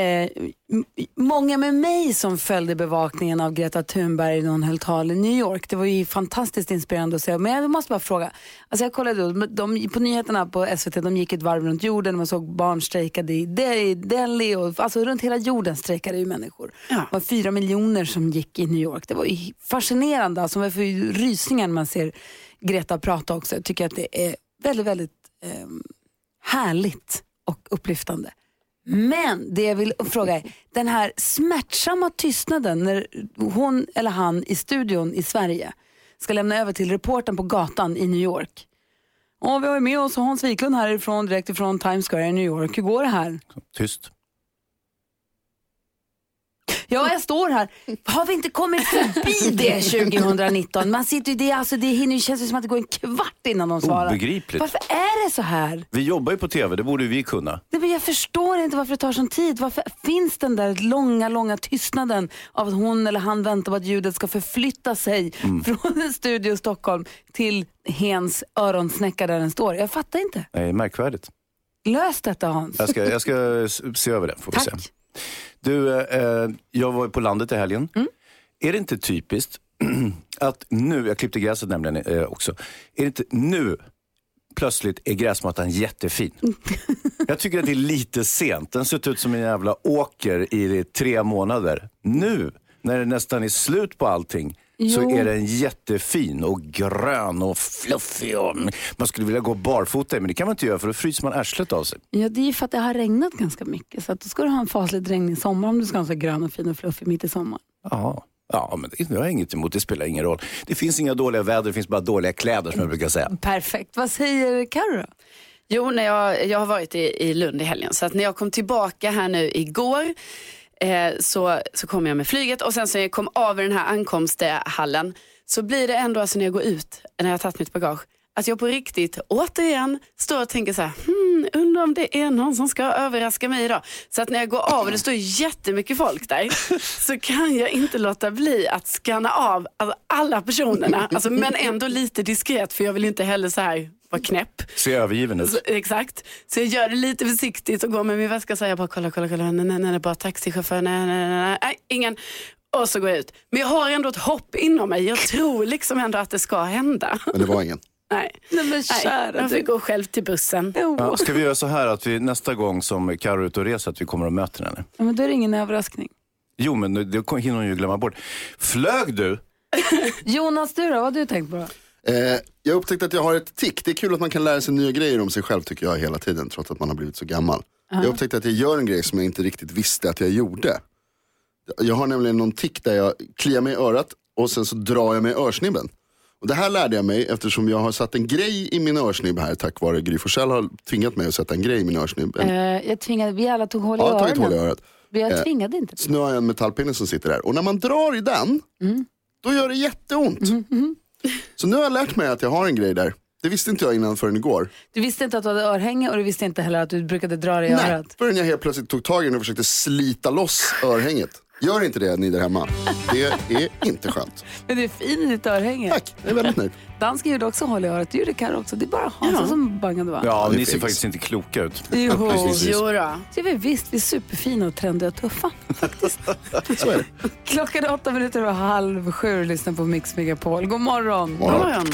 eh, många med mig som följde bevakningen av Greta Thunberg när hon höll tal i New York. Det var ju fantastiskt inspirerande att se. Men jag måste bara fråga. Alltså jag kollade då, de, på nyheterna på SVT, de gick ett varv runt jorden. Man såg barn strejkade i De- Delhi och alltså runt hela jorden strejkade ju människor. Det var fyra miljoner som gick i New York. Det var fascinerande. Alltså man får ju rysningar när man ser Greta prata också. Jag tycker att det är väldigt, väldigt ehm, härligt och upplyftande. Men det jag vill fråga är, den här smärtsamma tystnaden när hon eller han i studion i Sverige ska lämna över till reporten på gatan i New York. Och vi har med oss Hans Wiklund härifrån, direkt ifrån Times Square i New York. Hur går det här? Tyst. Ja, jag står här. Har vi inte kommit förbi det 2019? Man sitter ju, det, är alltså, det hinner känns ju som att det går en kvart innan de svarar. Obegripligt. Varför är det så här? Vi jobbar ju på TV, det borde vi kunna. Nej, men jag förstår inte varför det tar sån tid. Varför finns den där långa, långa tystnaden av att hon eller han väntar på att ljudet ska förflytta sig från en studio i Stockholm till Hens öronsnäcka där den står? Jag fattar inte. Nej, märkvärdigt. Lös detta Hans. Jag ska, jag ska se över det, får vi se. Du, eh, jag var på landet i helgen. Är det inte typiskt att nu, jag klippte gräset nämligen eh, också, är det inte nu plötsligt är gräsmattan jättefin? jag tycker att det är lite sent. Den har sett ut som en jävla åker i tre månader. Nu, när det nästan är slut på allting, så är den jättefin och grön och fluffig. Och man skulle vilja gå barfota i, men det kan man inte göra för då fryser man arslet av sig. Ja, det är ju för att det har regnat ganska mycket. Så att då ska du ha en fasligt regnig sommar om du ska ha en så grön och fin och fluffig mitt i sommaren. Ja, ja men det, det har jag inget emot. Det spelar ingen roll. Det finns inga dåliga väder, det finns bara dåliga kläder som jag brukar säga. Perfekt. Vad säger Carro då? Jo, när jag, jag har varit i, i Lund i helgen. Så att när jag kom tillbaka här nu igår eh, så, så kom jag med flyget och sen så när jag kom av i den här ankomsthallen. Så blir det ändå, alltså när jag går ut, när jag har tagit mitt bagage, att jag på riktigt återigen står och tänker så här, hmm, undrar om det är någon som ska överraska mig idag. Så att när jag går av och det står jättemycket folk där så kan jag inte låta bli att scanna av alltså, alla personerna, alltså, men ändå lite diskret för jag vill inte heller så här vara knäpp. Se övergiven ut. Så, exakt. Så jag gör det lite försiktigt och går med min väska så här, jag bara kolla, kolla, kolla, nej, nej, nej, bara taxichaufför, nej, nej, nej, nej, nej, ingen. Och så går jag ut. Men jag har ändå ett hopp inom mig. Jag tror liksom ändå att det ska hända. Men det var ingen. Nej, Nej, men nej kära jag du. fick gå själv till bussen. Ja, ska vi göra så här att vi nästa gång som Carro är ute och reser att vi kommer och möter henne? Ja, men då är det ingen överraskning. Jo, men det hinner hon ju glömma bort. Flög du? Jonas, du då? Vad har du tänkt på? Då? Eh, jag upptäckte att jag har ett tick. Det är kul att man kan lära sig nya grejer om sig själv tycker jag hela tiden. Trots att man har blivit så gammal. Jag upptäckte att jag gör en grej som jag inte riktigt visste att jag gjorde. Jag har nämligen någon tick där jag kliar mig i örat och sen så drar jag mig i örsnibben. Och det här lärde jag mig eftersom jag har satt en grej i min örsnibb här tack vare Gry Forssell har tvingat mig att sätta en grej i min örsnibb. En, Eh, jag tvingade, vi alla tog hål i ja, har tagit hål i öronen. örat. Jag Eh, tvingade inte. Så nu har jag en metallpinne som sitter där. Och när man drar i den, då gör det jätteont. Så nu har jag lärt mig att jag har en grej där. Det visste inte jag innan förrän igår. Du visste inte att du hade örhänge och du visste inte heller att du brukade dra dig i Nej, örat. förrän jag helt plötsligt tog tag i den och försökte slita loss örhänget. Gör inte det ni där hemma. Det är inte skönt. Men du är fin i ditt örhänge. Tack, jag är väldigt nöjd. Dansken gjorde också hål i örat. Du gjorde Carro också. Det är bara Hans som bangade va? Ja, det ni ser faktiskt inte kloka ut. Jo. Upplysningsvis. Jo då. Det är vi visst. Vi är superfina och trendiga och tuffa. Så är det. Klockan är åtta minuter över halv sju och lyssnar på Mix Megapol. God morgon. God morgon.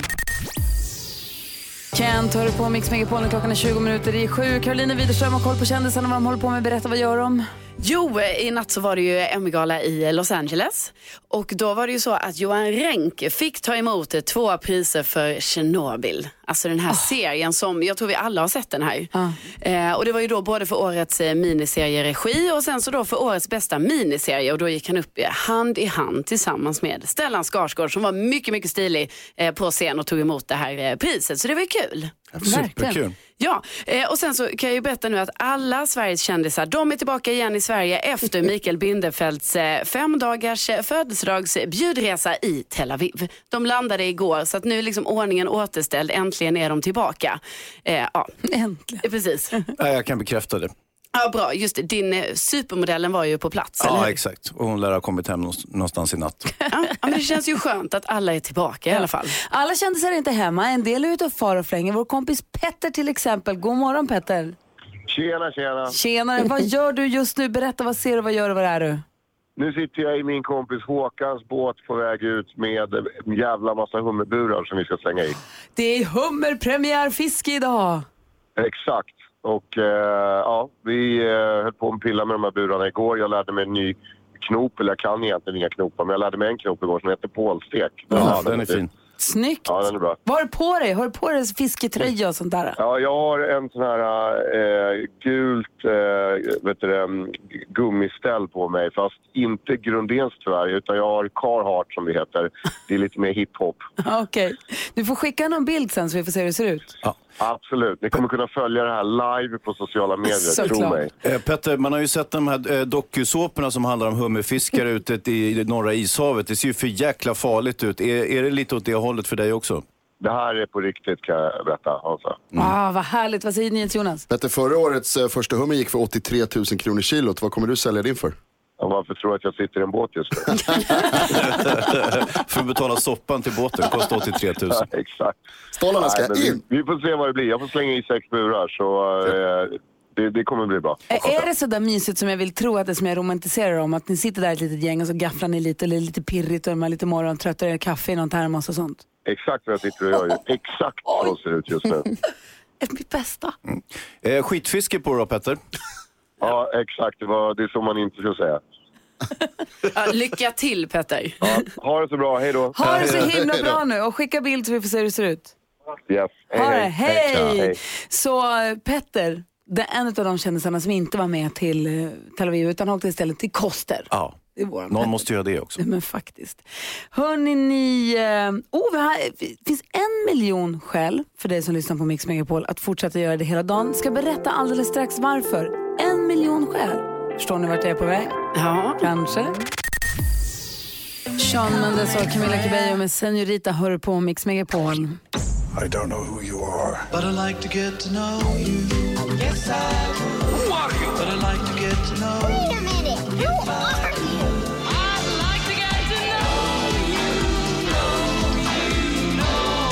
Kent hör du på Mix Megapol klockan är 20 minuter i sju. Carolina Widerström har koll på kändisarna, vad de håller på med. Berätta, vad gör de? Jo, i natt så var det ju Emmy-gala i Los Angeles. Och då var det ju så att Johan Renck fick ta emot två priser för Tjernobyl. Alltså den här serien som, jag tror vi alla har sett den här. Eh, och det var ju då både för årets eh, miniserieregi och sen så då för årets bästa miniserie. Och då gick han upp eh, hand i hand tillsammans med Stellan Skarsgård som var mycket, mycket stilig eh, på scen och tog emot det här eh, priset. Så det var ju kul. Superkul. Ja, eh, och sen så kan jag ju berätta nu att alla Sveriges kändisar, de är tillbaka igen i Sverige efter Mikael Bindefelds eh, femdagars eh, födelsedagsbjudresa i Tel Aviv. De landade igår så att nu är liksom ordningen återställd, äntligen är de tillbaka. Ja, Äntligen. precis. Ja, jag kan bekräfta det. Ja, bra, just det. Din eh, supermodellen var ju på plats, eller Ja, hur? exakt. Och hon lär ha kommit hem någonst- någonstans i natt. Ja, ja, men det känns ju skönt att alla är tillbaka i alla fall. Alla kändisar är inte hemma, en del är ute och far och flänger. Vår kompis Petter till exempel. God morgon Petter. Tjena, tjena. Tjenare, vad gör du just nu? Berätta, vad ser du, vad gör du, var är du? Nu sitter jag i min kompis Håkans båt på väg ut med en jävla massa hummerburar som vi ska slänga i. Det är hummerpremiärfiske idag. Exakt. Och eh, ja, vi eh, höll på att pilla med de här burarna igår. Jag lärde mig en ny knop, eller jag kan egentligen inga knopar, men jag lärde mig en knop igår som heter pålstek. Ja, den är fin. Snyggt. Ja, den är bra. Vad har du på dig? Har du på dig fisketröja och sånt där? Ja, jag har en sån här eh, gult eh, vet du, det, mm, gummiställ på mig, fast inte Grundens tyvärr, utan jag har Carhartt som det heter. Det är lite mer hiphop. Okej. Du får skicka någon bild sen så vi får se hur det ser ut. Absolut. Ni kommer kunna följa det här live på sociala medier, tro Såklart. mig. Eh, Petter, man har ju sett de här eh, dokusåporna som handlar om hummerfiskare ute i norra ishavet. Det ser ju för jäkla farligt ut. Är, är det lite åt det hållet för dig också? Det här är på riktigt kan jag berätta, Hansa. Ah, vad härligt. Vad säger ni Jonas? Petter, förra årets eh, första hummer gick för 83 000 kronor kilot. Vad kommer du sälja din för? Ja, varför tror du att jag sitter i en båt just nu? För att betala soppan till båten, kostar 83 000. Ja, Exakt. Stålarna ska Nej, in! vi, vi får se vad det blir. Jag får slänga i sex burar, så eh, det, det kommer bli bra. Är det så där mysigt som jag vill tro att det som jag romantiserar om? Att ni sitter där ett litet gäng och så gafflar ni lite och det är lite pirrigt och de är lite morgontrötta och gör kaffe i någon termos och sånt. Exakt vad jag sitter och gör. ju. Exakt så ser det ut just nu. Mitt bästa. Eh, skitfiske på då, Petter. Ja, exakt. Det, var, det är så man inte ska säga. Ja, lycka till Petter. Ja, ha det så bra. Hej då. Ha det så himla bra nu och skicka bild så vi får se hur det ser ut. Yes. Ha det, hej! Hej. Så Petter, det är en av de kändisarna som inte var med till eh, Tel Aviv utan åkte istället till Koster. Ja, Det är våran någon Petter. måste göra det också. Men faktiskt. Hörni, ni... Eh, oh, vi har, det finns en miljon skäl för dig som lyssnar på Mix Megapol att fortsätta göra det hela dagen. Ska berätta alldeles strax varför. En miljon skäl. Förstår ni vart jag är på väg? Ja. Kanske. Sean Mendes och Camila Cabello med Senorita hör på Mix Megapol. I don't know who you are. But I like to get to know you. Yes, I would. Who are you? But I like to get to know Wait a minute. Who are you? I'd like to get to know you. Know you, know.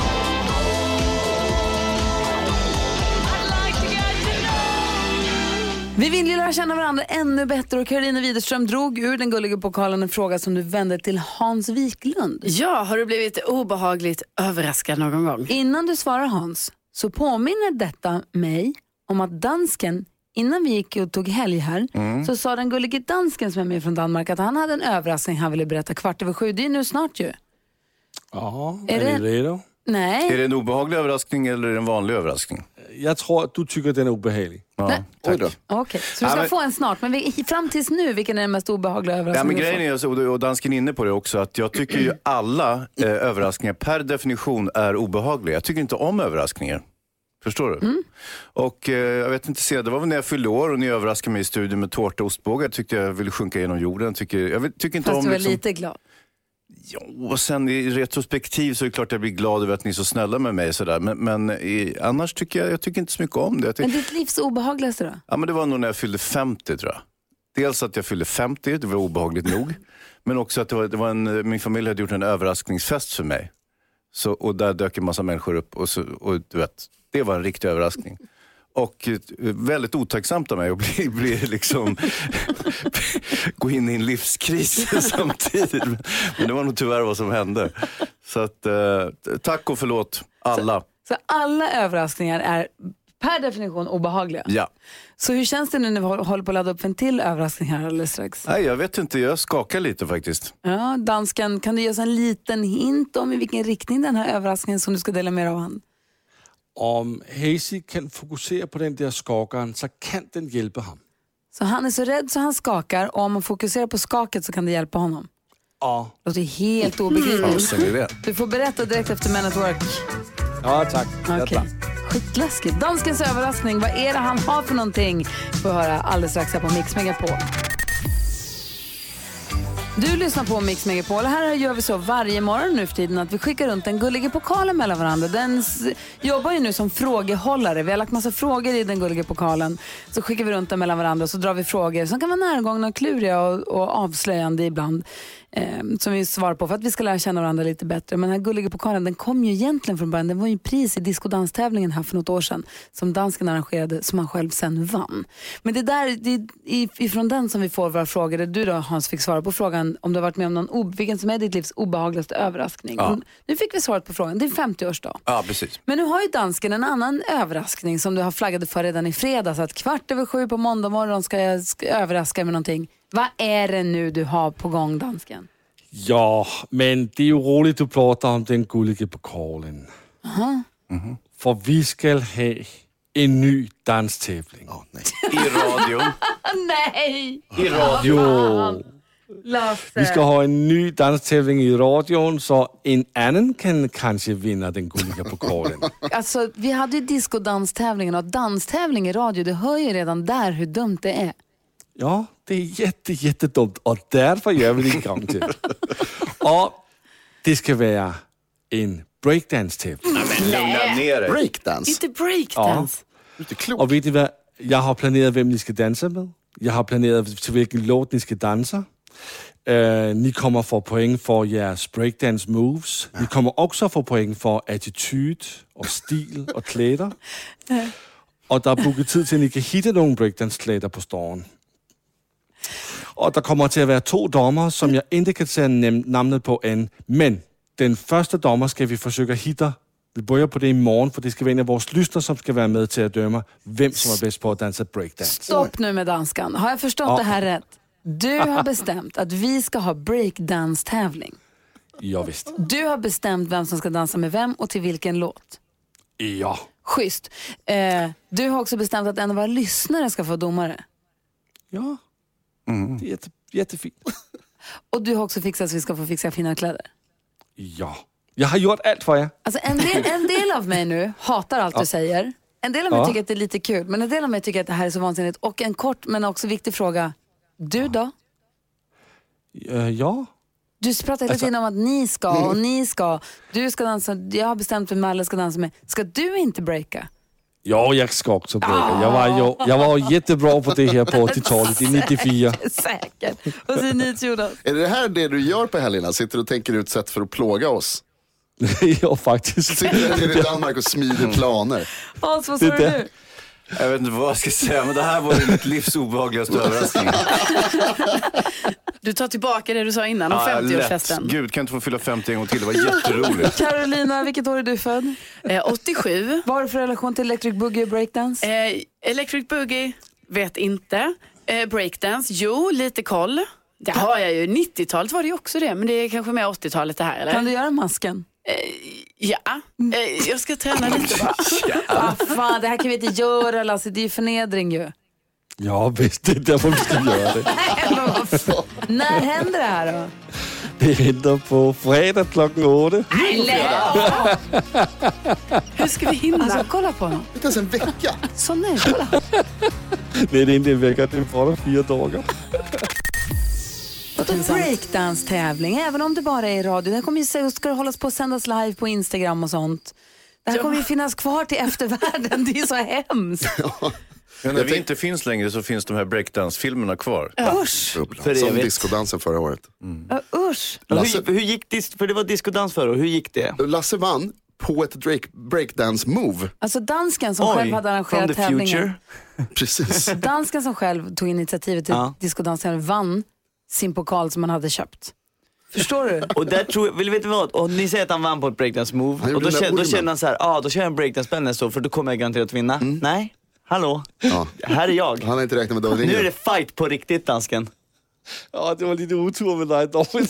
I'd like to get to know you. Vi vill ju lära känna varandra ännu bättre och Karolina Widerström drog ur den gulliga pokalen en fråga som du vände till Hans Wiklund. ja, har du blivit obehagligt överraskad någon gång? Innan du svarar Hans så påminner detta mig om att dansken Innan vi gick och tog helg här så sa den gullige dansken som är med från Danmark att han hade en överraskning han ville berätta kvart över sju. Det är nu snart ju. Ja, Är är, det- redo? Nej. Är det en obehaglig överraskning eller en vanlig överraskning? Jag tror att du tycker den är obehaglig. Ja, Nej. Då. Okej, så du ska Ja, men- få en snart. Men vi, fram tills nu, vilken är den mest obehagliga Ja, överraskningen men du grejen är, så- och dansken är inne på det också, att jag tycker ju alla eh, överraskningar per definition är obehagliga. Jag tycker inte om överraskningar. Förstår du? Mm. Och eh, jag vet inte, se, det var väl när jag fyllde år och ni överraskade mig i studion med tårta och ostbågar. Tyckte jag ville sjunka genom jorden. Tycker, jag tycker inte Fast om du var liksom, lite glad. Ja, och sen i retrospektiv så är det klart jag blir glad över att ni är så snälla med mig. Sådär. Men, men i, annars tycker jag, jag tycker inte så mycket om det. Jag Men ditt livs obehagligaste då? ja, men det var nog när jag fyllde 50 tror jag. Dels att jag fyllde 50, det var obehagligt nog. Men också att det var, det var en, min familj hade gjort en överraskningsfest för mig. Så, och där dök en massa människor upp och, så, och du vet, det var en riktig överraskning. Och eh, väldigt otacksamt av mig att bli, bli liksom, gå in i en livskris samtidigt. Men det var nog tyvärr vad som hände. Så att, eh, tack och förlåt alla. Så alla överraskningar är per definition obehagliga. Ja. Så hur känns det nu när vi hå- håller på att ladda upp en till överraskning här alldeles strax? Nej, jag vet inte, jag skakar lite faktiskt. Ja, dansken, kan du ge oss en liten hint om i vilken riktning den här överraskningen som du ska dela med dig av han? Om Hazy kan fokusera på den där skakaren så kan den hjälpa honom. Så han är så rädd så han skakar och om man fokuserar på skaket så kan det hjälpa honom. Ja. Det låter helt obegripligt. det? Du får berätta direkt efter Men at Work. Ja, tack. Hjärta. Skitläskigt. Danskens överraskning, vad är det han har för någonting? Får höra alldeles strax här på Mix Megapol. Du lyssnar på Mix Megapol och här gör vi så varje morgon nu för tiden att vi skickar runt den gulliga pokalen mellan varandra. Den jobbar ju nu som frågehållare. Vi har lagt massa frågor i den gulliga pokalen. Så skickar vi runt den mellan varandra och så drar vi frågor som kan vara närgångna och kluriga och, och avslöjande ibland. Eh, som vi svarar på för att vi ska lära känna varandra lite bättre. Men den här gulliga pokalen den kom ju egentligen från början. Den var ju pris i discodanstävlingen här för något år sedan som dansken arrangerade som han själv sen vann. Men det är där, det är ifrån den som vi får våra frågor. Där du då Hans fick svara på frågan om du har varit med om någon, vilken som är ditt livs obehagligaste överraskning. Ja. Nu fick vi svaret på frågan. Det är 50-årsdag. Ja, precis. Men nu har ju dansken en annan överraskning som du har flaggat för redan i fredags. Att kvart över sju på måndag morgon ska jag ska jag överraska med någonting. Vad är det nu du har på gång dansken? Ja, men det är ju roligt du pratar om den gulliga pokalen. Aha. För vi ska ha en ny danstävling. I radion. Nej! I radio. Jo. Lasse. Vi ska ha en ny danstävling i radion så en annan kan kanske vinna den gulliga pokalen. Alltså, vi hade ju discodanstävlingen och danstävling i radio, du hör ju redan där hur dumt det är. Ja, det är jätte, jättedumt och därför gör vi det en gång till. Och det ska vara en breakdance-tävling. Lugna ner dig. Breakdance? Inte breakdance. Inte klokt. Och vet ni vad? Jag har planerat vem ni ska dansa med. Jag har planerat till vilken låt ni ska dansa. Eh, ni kommer få poäng för jeres breakdance moves. Ni kommer också få poäng för attityd och stil och kläder. Och der er booket tid til, at I kan hitte nogle breakdance-klæder på storen. Og der kommer til at være to dommer, som jeg ikke kan nem- navnet på end. Men den første dommer skal vi forsøge at hitte. Vi börjar på det i morgen, for det skal være en af vores lyster, som skal være med til at dømme, hvem som er bedst på at danse breakdance. Stopp nu med danskan. Har jag förstått Ja. det här rätt? Du har bestämt att vi ska ha breakdance-tävling. Ja, visst. Du har bestämt vem som ska dansa med vem och till vilken låt. Ja. Schysst. Eh, du har också bestämt att en av våra lyssnare ska få domare. Ja. Det er jätte, jättefint. Och du har också fixat så vi ska få fixa fina kläder. Ja. Jeg har gjort alt for jer. Alltså en, del, en del av mig nu hatar allt du säger. En del av mig Ja. tycker att det är lite kul, men en del av mig tycker att det här är så vansinnigt. Och en kort men också viktig fråga. Du då? Øh, ja. Du pratar hela Alltså- tiden om att ni ska och ni ska. Du ska dansa, jag har bestämt vem Malle ska dansa med. Ska du inte breaka? Jo, jeg skal også breaka. Jeg var jo jeg var jo jättebra på det her på 80-talet, i 94. Säkert. Vad säger ni till Jonas? Är det här det du gör på helgerna? Sitter och tänker ut sätt för att plåga oss? jo, faktisk. Sitter nere i Danmark och smider planer? Hans, vad sa du nu? Jag vet inte vad jag ska säga, men det här var mitt livs obehagligaste överraskning. Du tar tillbaka det du sa innan om Ja, lätt. 50-årsfesten. Gud, kan jag inte få fylla 50 en gång till? Det var jätteroligt. Carolina, vilket år är du född? Eh, 87. Vad har du för relation till Electric Boogie och breakdance? Eh, Electric Boogie, vet inte. Eh, breakdance, jo, lite koll. Det har jag ju. 90-talet var det ju också det, men det är kanske mer 80-talet det här, eller? Kan du göra masken? Ja, eh, jag ska träna lite bara. Vad fan, det här kan vi inte göra Lasse, det är ju förnedring ju. Ja, visst. Det er derfor, vi skal gøre det. När händer det här då? Det hænder på fredag klokken 8. Hur ska vi hinna? Alltså kolla på honom. Inte ens en vecka. Så nu, kolla. Nej, det er ikke en vecka. Det er bara fire dagar. Vadå breakdance-tävling? Även om det bara är i radio. Det här kommer ju, ska hållas på och sändas live på Instagram och sånt. Det här kommer ju finnas kvar till eftervärlden. Det är så hemskt. Ja, när vi inte finns längre så finns de här breakdance-filmerna kvar. Usch! För Som evigt. discodansen förra året. Ja, usch! Lasse- Hur, hur gick dis- för det var discodans förra hur gick det? Lasse vann på ett breakdance-move. Alltså dansken som själv hade arrangerat tävlingen. Precis. Dansken som själv tog initiativet till Ja. discodansen vann sin pokal som han hade köpt. Förstår du? Och där tror jag, vill du veta vad? Och ni säger att han vann på ett breakdance move. Och då, känner, då känner han så här, ja ah, då kör jag en breakdance-spel nästa år för då kommer jag garanterat vinna. Nej, hallå, Ja. här är jag. Han har inte räknat med David Nu är det fight på riktigt dansken. Ja, det var lite otur med dig David.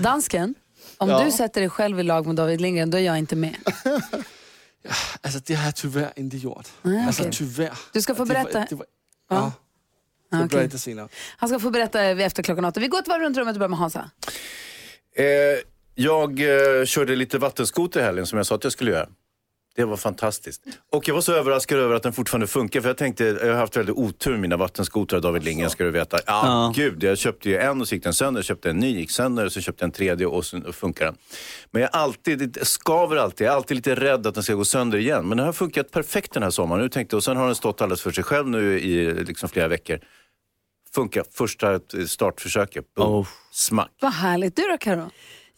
Dansken, om Ja. du sätter dig själv i lag med David Lindgren, då är jag inte med. alltså det har jag tyvärr inte gjort. Nej, Alltså okej. tyvärr. Du ska få Det var- berätta. det var- Ja. Ja. Jag berättar senare. Han ska få berätta efter klockan åtta. Vi går ett varv runt rummet och börjar med Hansa. Eh, jag eh, körde lite vattenskoter i helgen som jag sa att jag skulle göra. Det var fantastiskt. Och jag var så överraskad över att den fortfarande funkar. För jag tänkte, jag har haft väldigt otur med mina vattenskotrar, David Lindgren ska du veta. Ja, Ja. gud. Jag köpte ju en och så gick den sönder. Jag köpte en ny, gick sönder. Så köpte jag en tredje och så funkar den. Men jag alltid, det skaver alltid. Jag är alltid lite rädd att den ska gå sönder igen. Men den har funkat perfekt den här sommaren. Nu tänkte, jag- och sen har den stått alldeles för sig själv nu i liksom flera veckor. Funkar första startförsöket. Boom. Oh. Smack. Vad härligt. Du då Karo?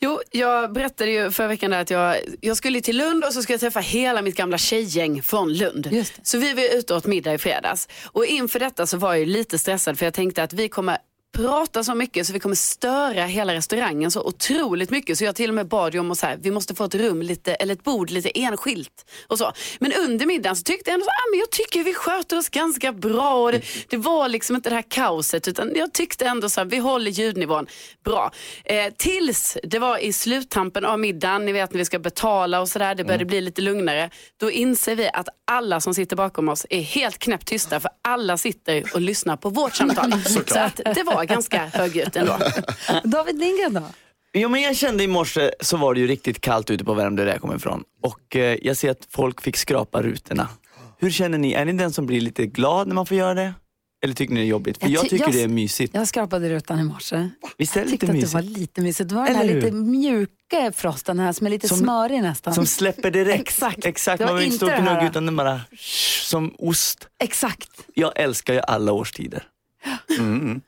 Jo, jag berättade ju förra veckan där att jag, jag skulle till Lund och så skulle jag träffa hela mitt gamla tjejgäng från Lund. Just det. Så vi var ute och åt middag i fredags. Och inför detta så var jag ju lite stressad för jag tänkte att vi kommer prata så mycket så vi kommer störa hela restaurangen så otroligt mycket. Så jag till och med bad ju om att så här, vi måste få ett rum lite, eller ett bord lite enskilt. Och så. Men under middagen så tyckte jag ändå så, ah, men jag tycker vi sköter oss ganska bra. Och det, det var liksom inte det här kaoset utan jag tyckte ändå så här, vi håller ljudnivån bra. Eh, tills det var i sluttampen av middagen, ni vet när vi ska betala och sådär, det började bli lite lugnare. Då inser vi att alla som sitter bakom oss är helt knäpptysta för alla sitter och lyssnar på vårt samtal. så att det var ganska högljutt ändå. David Lindgren då? Ja, men jag kände i morse så var det ju riktigt kallt ute på Värmdö där jag kommer ifrån. Och eh, jag ser att folk fick skrapa rutorna. Hur känner ni? Är ni den som blir lite glad när man får göra det? Eller tycker ni det är jobbigt? För Jag jag, ty- tycker jag- det är mysigt. Jag skrapade rutan i morse. Visst är det Jag tyckte lite att det mysigt? var lite mysigt. Det var den här Eller hur? lite mjuka frosten här som är lite Som- smörig nästan. Som släpper direkt. Exakt. Exakt. Det var Man vill inte stå och gnugga utan den bara som ost. Exakt. Jag älskar ju alla årstider. Mm.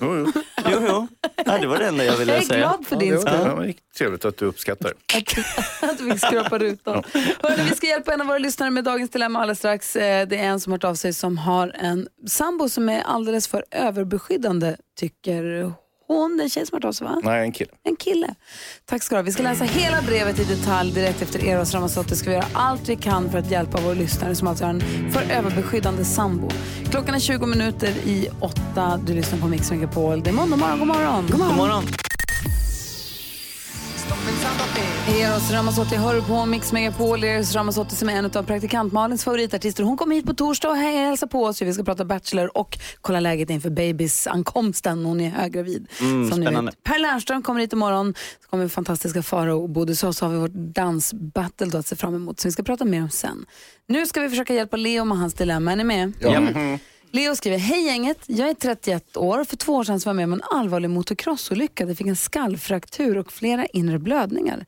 Jo, jo. Jo, jo. Ja, det var det enda jag ville Jag är säga. glad för din Ja, skull. det var trevligt att du uppskattar. att du fick skrapa rutan. Hörrni, vi ska hjälpa en av våra lyssnare med dagens dilemma alldeles strax. Eh, Det är en som har hört av sig som har en sambo som är alldeles för överbeskyddande, tycker hon. Det är en tjej som har hört av sig va? Nej, en kille. En kille. Tack ska du ha. Vi ska läsa hela brevet i detalj direkt efter Eros Ramazzotti. Ska vi göra allt vi kan för att hjälpa vår lyssnare som alltså har en för överbeskyddande sambo. Klockan är 20 minuter i åtta. Du lyssnar på Mix Megapol. Det är måndag morgon. God morgon. God God morgon. Eros Ramazzotti hör på Mix Megapol. Eros Ramazzotti som är en av praktikant Malins favoritartister. Hon kommer hit på torsdag och hej, hälsar på oss. Vi ska prata Bachelor och kolla läget inför babys ankomsten. Hon är höggravid. Mm, som ni spännande. vet. Per Lernström kommer hit imorgon. Så kommer fantastiska Farao och Bodil. Så har vi vårt dansbattle då att se fram emot. Så vi ska prata mer om sen. Nu ska vi försöka hjälpa Leo med hans dilemma. Är ni med? Ja. Leo skriver, hej gänget, jag är 31 år. För två år sedan så var jag med om en allvarlig motocrossolycka. Jag fick en skallfraktur och flera inre blödningar.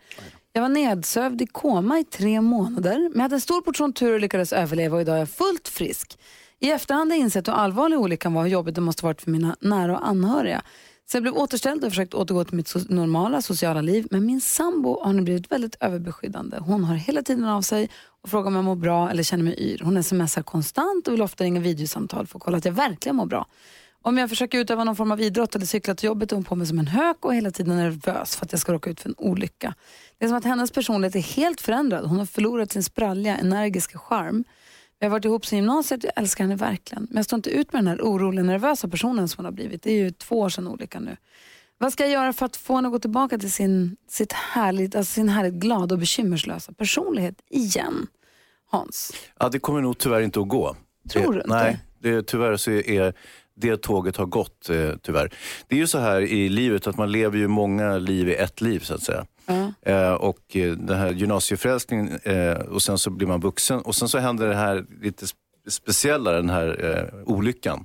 Jag var nedsövd i koma i tre månader, men jag hade en stor portion tur och lyckades överleva och idag är jag fullt frisk. I efterhand har jag insett hur allvarlig olyckan var och hur jobbigt det måste varit för mina nära och anhöriga. Så jag blev återställd och försökt återgå till mitt so- normala sociala liv, men min sambo har nu blivit väldigt överbeskyddande. Hon har hela tiden av sig och frågar om jag mår bra eller känner mig yr. Hon smsar konstant och vill ofta ringa videosamtal för att kolla att jag verkligen mår bra. Om jag försöker utöva någon form av idrott eller cykla till jobbet är hon på mig som en hök och hela tiden nervös för att jag ska råka ut för en olycka. Det är som att hennes personlighet är helt förändrad. Hon har förlorat sin spralliga, energiska charm. Vi har varit ihop sedan gymnasiet, jag älskar henne verkligen. Men jag står inte ut med den här oroliga, nervösa personen som hon har blivit. Det är ju två år sedan olyckan nu. Vad ska jag göra för att få henne att gå tillbaka till sin, sitt härligt, alltså sin härligt glada och bekymmerslösa personlighet igen? Hans? Ja, det kommer nog tyvärr inte att gå. Tror du inte? Nej, det, tyvärr så är det tåget har gått, eh, tyvärr. Det är ju så här i livet att man lever ju många liv i ett liv så att säga. Ja. Eh, och eh, den här gymnasieförälskningen eh, och sen så blir man vuxen och sen så händer det här lite speciella, den här olyckan.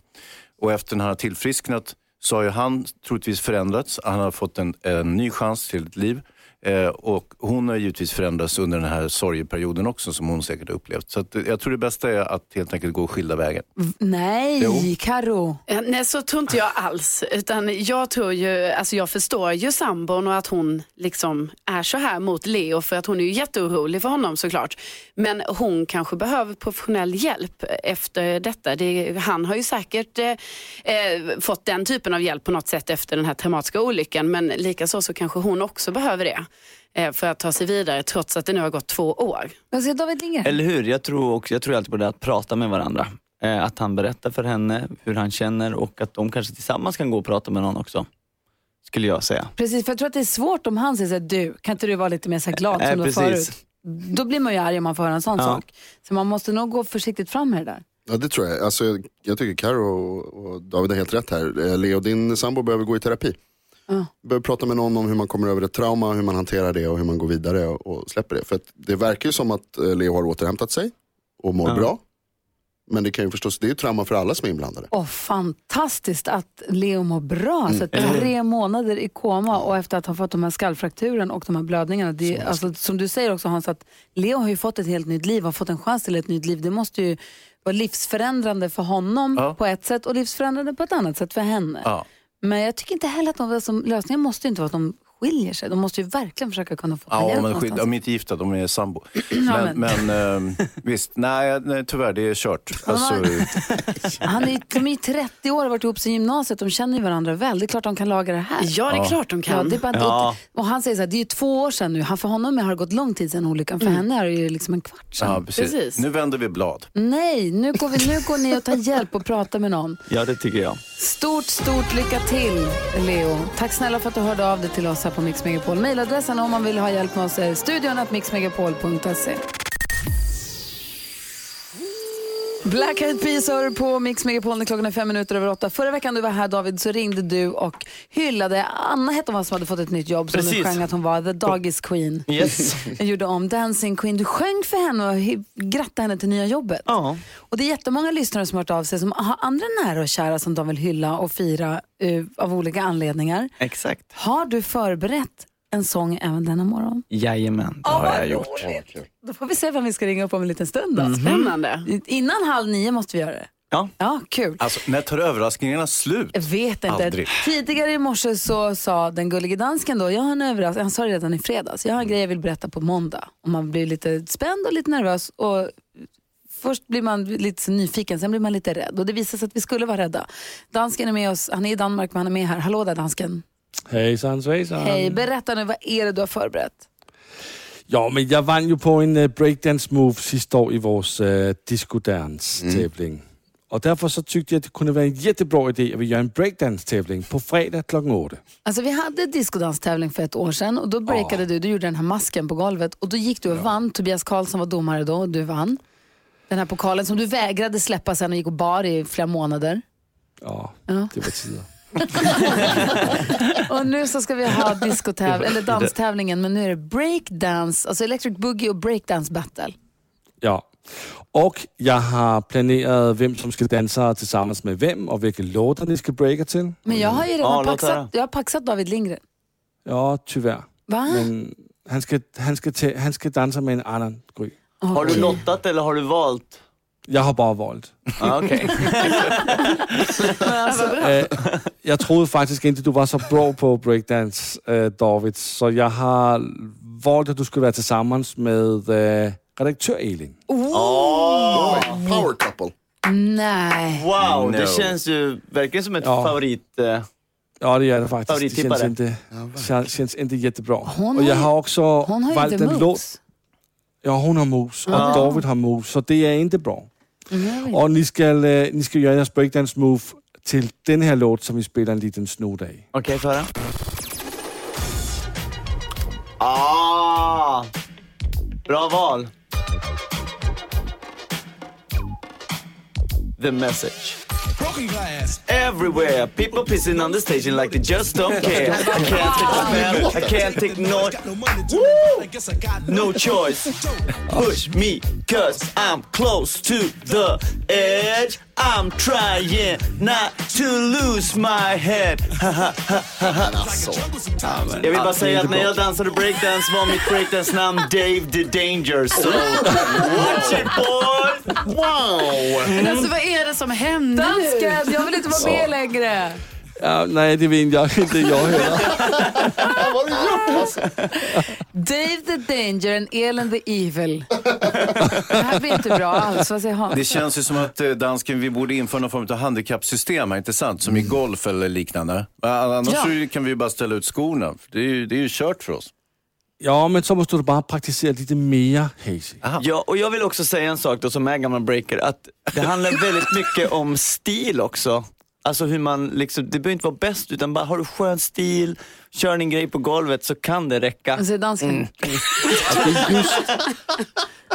Och efter när han har tillfrisknat så har ju han troligtvis förändrats. Han har fått en, en ny chans till ett liv. Eh, och hon har givetvis förändrats under den här sorgeperioden också som hon säkert har upplevt. Så att, eh, jag tror det bästa är att helt enkelt gå skilda vägen. Nej, Jo. Karo. Nej, så tror inte jag alls. Utan jag tror ju, alltså jag förstår ju sambon och att hon liksom är så här mot Leo för att hon är ju jätteorolig för honom såklart. Men hon kanske behöver professionell hjälp efter detta. Det, han har ju säkert eh, eh, fått den typen av hjälp på något sätt efter den här traumatiska olyckan. Men likaså så kanske hon också behöver det för att ta sig vidare trots att det nu har gått två år. Vad säger David Lindgren? Eller hur? Jag tror, också, jag tror alltid på det att prata med varandra. Eh, att han berättar för henne hur han känner och att de kanske tillsammans kan gå och prata med någon också. Skulle jag säga. Precis, för jag tror att det är svårt om han säger så här, du, kan inte du vara lite mer så glad Eh, som du var precis. förut? Då blir man ju arg om man får höra en sån Ja. sak. Så man måste nog gå försiktigt fram med det där. Ja det tror jag. Alltså, jag, jag tycker Karo och, och David har helt rätt här. Eh, Leo, din sambo behöver gå i terapi. Ja. Behöver prata med någon om hur man kommer över ett trauma, hur man hanterar det och hur man går vidare och, släpper det. För att det verkar ju som att eh, Leo har återhämtat sig och mår Ja. bra. Men det kan ju förstås, det är ju trauma för alla som är inblandade. Åh, fantastiskt att Leo mår bra. Mm. Så tre månader i koma och efter att ha fått de här skallfrakturen och de här blödningarna. Det, är- alltså, som du säger också Hans, att Leo har ju fått ett helt nytt liv, har fått en chans till ett nytt liv. Det måste ju vara livsförändrande för honom Ja. på ett sätt och livsförändrande på ett annat sätt för henne. Ja. Men jag tycker inte heller att de, alltså, lösningen måste inte vara att de skiljer sig. De måste ju verkligen försöka kunna få Ja, hjälp men skit, någonstans. de är inte gifta, de är sambo. Ja, Men, men ehm, visst, nej, nej tyvärr det är kört. Alltså, Han är, de är ju 30 år och har varit ihop sen gymnasiet. De känner ju varandra väl. Det är klart de kan laga det här. Ja, det är klart de Ja, kan. det är bara, Ja. och han säger så här, det är ju två år sedan nu. Han, för honom har det gått lång tid sedan olyckan. För henne är det ju liksom en kvart sedan. ja, precis. Precis. Nu vänder vi blad. Nej, nu går, vi, nu går ni och tar hjälp och pratar med någon. Ja, det tycker jag. Stort, stort lycka till, Leo. Tack snälla för att du hörde av dig till oss här på Mix Megapol. Mailadressen om man vill ha hjälp med oss är studion mixmegapol.se. Black Eyed Peas hör på Mix Megapol när klockan är fem minuter över åtta. Förra veckan du var här David så ringde du och hyllade Anna hette hon som hade fått ett nytt jobb som du Precis. sjöng att hon var the doggies queen. Yes. Jag gjorde om Dancing Queen. Du sjöng för henne och grattade henne till nya jobbet. Ja. Och det är jättemånga lyssnare som har hört av sig som har andra nära och kära som de vill hylla och fira eh, av olika anledningar. Exakt. Har du förberett en sång även denna morgon? Jajamän, det har jag gjort. Då får vi se vem vi ska ringa upp om en liten stund. Då. Spännande. Innan halv nio måste vi göra det. Ja. Ja, kul. Alltså, när tar överraskningarna slut? Jag vet inte. Aldrig. Tidigare i morse så sa den gullige dansken då, jag har en överraskning, han sa det redan i fredags, jag har en grej jag vill berätta på måndag. Och man blir lite spänd och lite nervös och först blir man lite nyfiken, sen blir man lite rädd. Och det visar sig att vi skulle vara rädda. Dansken är med oss, han är i Danmark men han är med här. Hallå där dansken. Hejsan svejsan. Hej, berätta nu, vad är det du har förberett? Ja, men jag vann ju på en uh, breakdance move sista år i vår uh, discodance-tävling. Och därför så tyckte jag att det kunde vara en jättebra idé att vi gör en breakdance-tävling på fredag klockan åtta. Alltså vi hade discodanstävling för ett år sedan och då breakade du, du gjorde den här masken på golvet och då gick du och vann. Tobias Karlsson var domare då och du vann. Den här pokalen som du vägrade släppa sen och gick och bar i flera månader. Ja, Ja. det var tider. Och nu så ska vi ha discotäv- eller danstävlingen men nu är det breakdance, alltså electric boogie och breakdance battle. Ja. Och jag har planerat vem som ska dansa tillsammans med vem och vilka låtar ni ska breaka till. Men jag har ju redan Ja, paxat, jag har paxat David Lindgren. Ja, tyvärr. Va? Men han ska, han ska, han ska dansa med en annan Gry. Har du lottat eller har du valt? Jag har bara valt. Ah, Okej. Eh, jag trodde faktiskt inte du var så bra på breakdance, eh, David. Så jag har valt att du ska vara tillsammans med eh, redaktör Elin. Power couple. Nej. Wow, No. det känns ju verkligen som ett Ja. favorit... eh, Ja, det är det faktiskt. Det känns inte, känns, känns inte jättebra. Hon och jag har också Hon har valt inte en låt. Ja, hon har moves och Ja. David har moves, så det är inte bra. Mm. Och ni ska, eh, ni ska göra jeres breakdance move till den här låt som vi spelar en liten snutt av. Okej, får jag höra? Ah! Bra val. The message. Everywhere, people pissing on the station like they just don't care. I can't take the smell, I can't take no... Woo! No choice. Push me, cause I'm close to the edge. I'm trying not to lose my head. Jag vill bara säga att när jag dansade breakdance var mitt breakdance-namn Dave the Danger. So watch it boy! Wow! Men alltså vad är det som händer nu? Dansken, jag vill inte vara med längre. Ja, nej, det vill jag inte jag heller. Vad har du gjort alltså? Dave the Danger and Elin the Evil. Det här blir inte bra alls. Vad säger Hans? Det känns ju som att eh, dansken, vi borde införa någon form av handikappsystem här, inte sant? Som i golf eller liknande. Annars Ja. så kan vi ju bara ställa ut skorna. Det är ju, det är ju kört för oss. Ja, men så måste du bara praktisera lite mer, Hazy. Ja, och jag vill också säga en sak då som är gammal breaker, att det handlar väldigt mycket om stil också. Alltså hur man liksom, det behöver inte vara bäst utan bara har du skön stil, kör din grej på golvet så kan det räcka. Säger dansken? Det är just,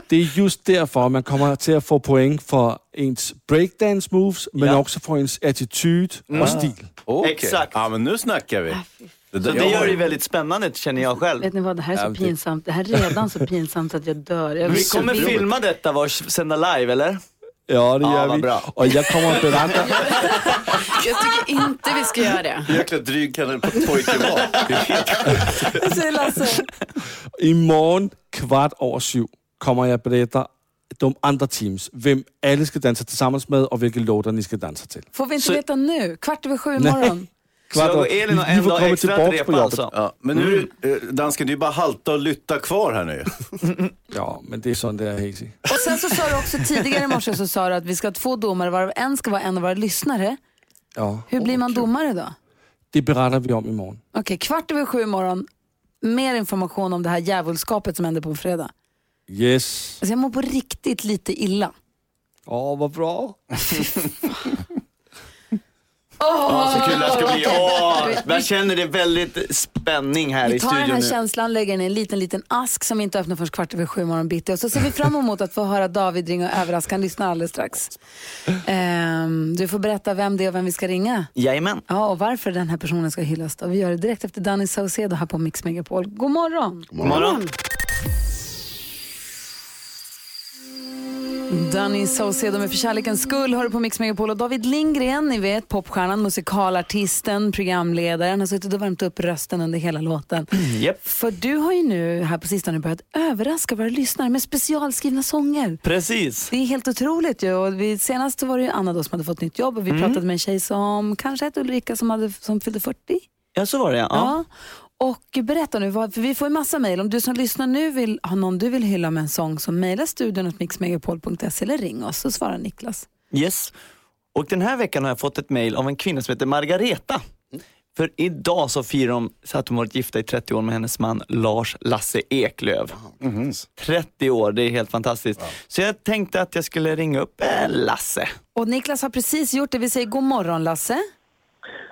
det är just därför man kommer till att få poäng för ens breakdance moves, men Ja. också för ens attityd och stil. Okej. Exakt. Ja, men nu snackar vi. Det, där- Så det gör det ju väldigt spännande känner jag själv. Vet ni vad, det här är så det- pinsamt. Det här är redan så pinsamt att jag dör. Jag Vi kommer filma detta och sända live eller? Ja, det Ja, gör vi. bra. Och jag kommer att berätta. Jag tycker inte vi ska göra det. Jäkla dryg kan en pojke vara. Det säger Lasse? Imorgon kvart över sju kommer jag berätta de andra teams, vem alla ska dansa tillsammans med och vilka låtar ni ska dansa till. Får vi inte Så- veta nu? Kvart över sju Nej. imorgon. Så jag och Elin har en dag extra att repa alltså. Ja, men nu, eh, dansken, det är bara halta och lytta kvar här nu. Ja, men det är sånt det är Hazy. Och sen så sa du också tidigare i morse så sa du att vi ska ha två domare varav en ska vara en av våra lyssnare. Ja, Hur blir man domare då? det berättar vi om imorgon. Okej, kvart över sju imorgon. Mer information om det här djävulskapet som hände på fredag. Yes. Alltså jag mår på riktigt lite illa. Åh, vad bra. Åh, så kul det här ska bli. Åh, jag känner det väldigt spänning här Vi i tar den studion här nu. känslan, lägger den i en liten, liten ask som inte öppnar förrän kvart över sju imorgon bitti. Och så ser vi fram emot att få höra David ringa och överraska. Han lyssnar alldeles strax. Ehm, du får berätta vem det är och vem vi ska ringa. Jajamän. Ja, och varför den här personen ska hyllas. Då. Vi gör det direkt efter Danny Saucedo här på Mix Megapol. God morgon! God morgon. Danny Saucedo med För kärlekens skull hör du på Mix Megapol och David Lindgren, ni vet popstjärnan, musikalartisten, programledaren har suttit och värmt upp rösten under hela låten. Japp. För du har ju nu här på sistone börjat överraska våra lyssnare med specialskrivna sånger. Precis. Det är helt otroligt ju. Och vi, senast var det ju Anna då som hade fått nytt jobb och vi pratade med en tjej som kanske hette Ulrika som, hade, som fyllde 40. Ja, så var det ja. Ja. Och berätta nu, vad, för vi får ju massa mejl. Om du som lyssnar nu vill ha någon du vill hylla med en sång så mejla studion åt mixmegapol.se eller ring oss så svarar Niklas. Yes. Och den här veckan har jag fått ett mejl av en kvinna som heter Margareta. För idag så firar de så att de varit gifta i 30 år med hennes man Lars Lasse Eklöv. 30 år, det är helt fantastiskt. Så jag tänkte att jag skulle ringa upp eh, Lasse. Och Niklas har precis gjort det, vi säger god morgon Lasse.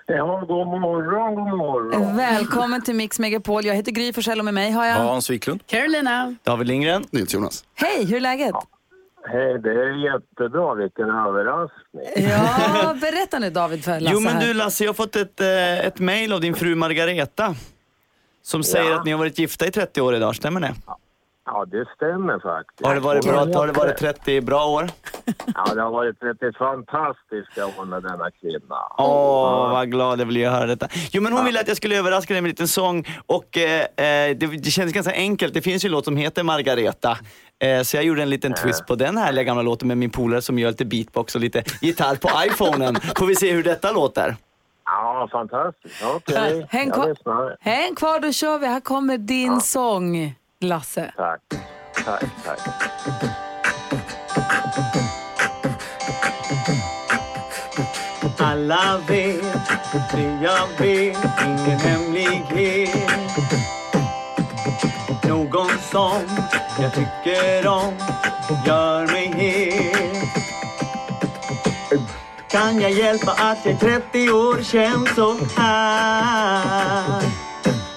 Ja, god morgon, god morgon. Välkommen till Mix Megapol. Jag heter Gry Forssell och med mig har jag... Hans Wiklund. Carolina. David Lindgren. Jonas. Hej, hur är läget? Hej, det är jättebra. Vilken överraskning. Ja, berätta nu David för Lasse Jo men här. du Lasse, jag har fått ett, eh, ett mejl av din fru Margareta. Som säger Ja. att ni har varit gifta i 30 år idag, stämmer det? Ja, det stämmer faktiskt. Har det varit, bra, har det varit 30 bra år? Ja, det har varit 30 fantastiska år med denna kvinna. Åh, vad glad jag blir att höra detta. Jo, men hon ville att jag skulle överraska dig med en liten sång och eh, eh, det, det kändes ganska enkelt. Det finns ju en låt som heter Margareta. Eh, så jag gjorde en liten twist på den härliga gamla låten med min polare som gör lite beatbox och lite gitarr på iPhonen. Får vi se hur detta låter. Ja, fantastiskt. Okej, Häng jag kvar. lyssnar. Häng kvar, då kör vi. Här kommer din sång, Lasse. Tack, tack, tack. Alla vet det jag vet, ingen hemlighet. Någon som jag tycker om gör mig het. Kan jag hjälpa att jag är 30 år känns så här?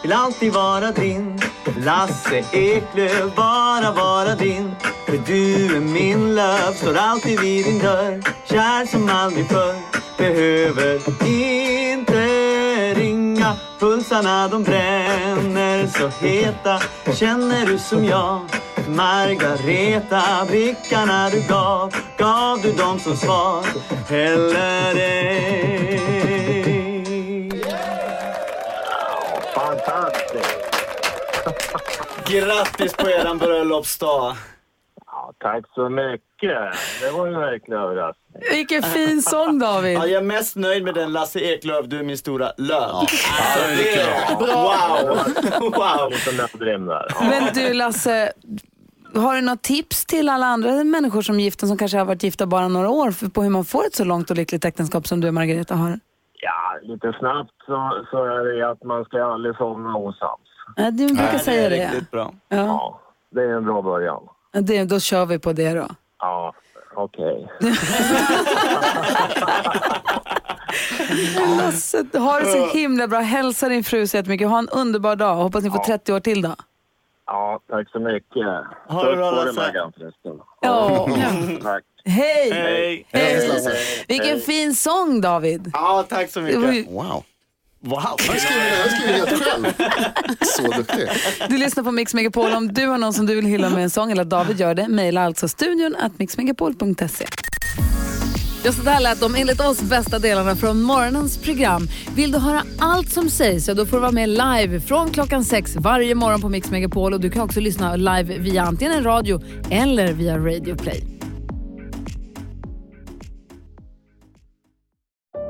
Vill alltid vara din Lasse Eklöf, bara vara din För du är min love, står alltid vid din dörr Kär som aldrig förr, behöver inte ringa Pulsarna de bränner så heta Känner du som jag, Margareta, blickarna du gav, gav du dem som svar? Eller ej? Grattis på eran bröllopsdag! Ja, tack så mycket. Det var ju verkligen överraskning. Vilken fin sång David. Ja, jag är mest nöjd med den Lasse Eklöf, du är min stora löv. Ja, det är Wow! wow. Ja. Men du Lasse, har du något tips till alla andra människor som gifta som kanske har varit gifta bara några år för- på hur man får ett så långt och lyckligt äktenskap som du och Margareta har? Ja, lite snabbt så, så är det att man ska aldrig somna osams. Ja, du brukar säga det. Riktigt bra. Ja. Ja, det är en bra början. Ja, det. Då kör vi på det då. Ja, okej. Lasse, ha det så himla bra. Hälsa din fru så jättemycket. Ha en underbar dag. Hoppas ni får 30 år till då. Ja, tack så mycket. Ha det bra, Lasse. Ja. Tack. Hej! Hej! Hej! Vilken fin sång David. Ja, tack så mycket. Wow. Wow! Jag skriver, jag skriver helt själv. Så duktig. Du lyssnar på Mix Megapol. Om du har någon som du vill hylla med en sång eller att David gör det, mejla alltså studion at mixmegapol.se. Ja, så där lät de enligt oss bästa delarna från morgonens program. Vill du höra allt som sägs så då får du vara med live från klockan sex varje morgon på Mix Megapol. Och du kan också lyssna live via antingen en radio eller via Radio Play.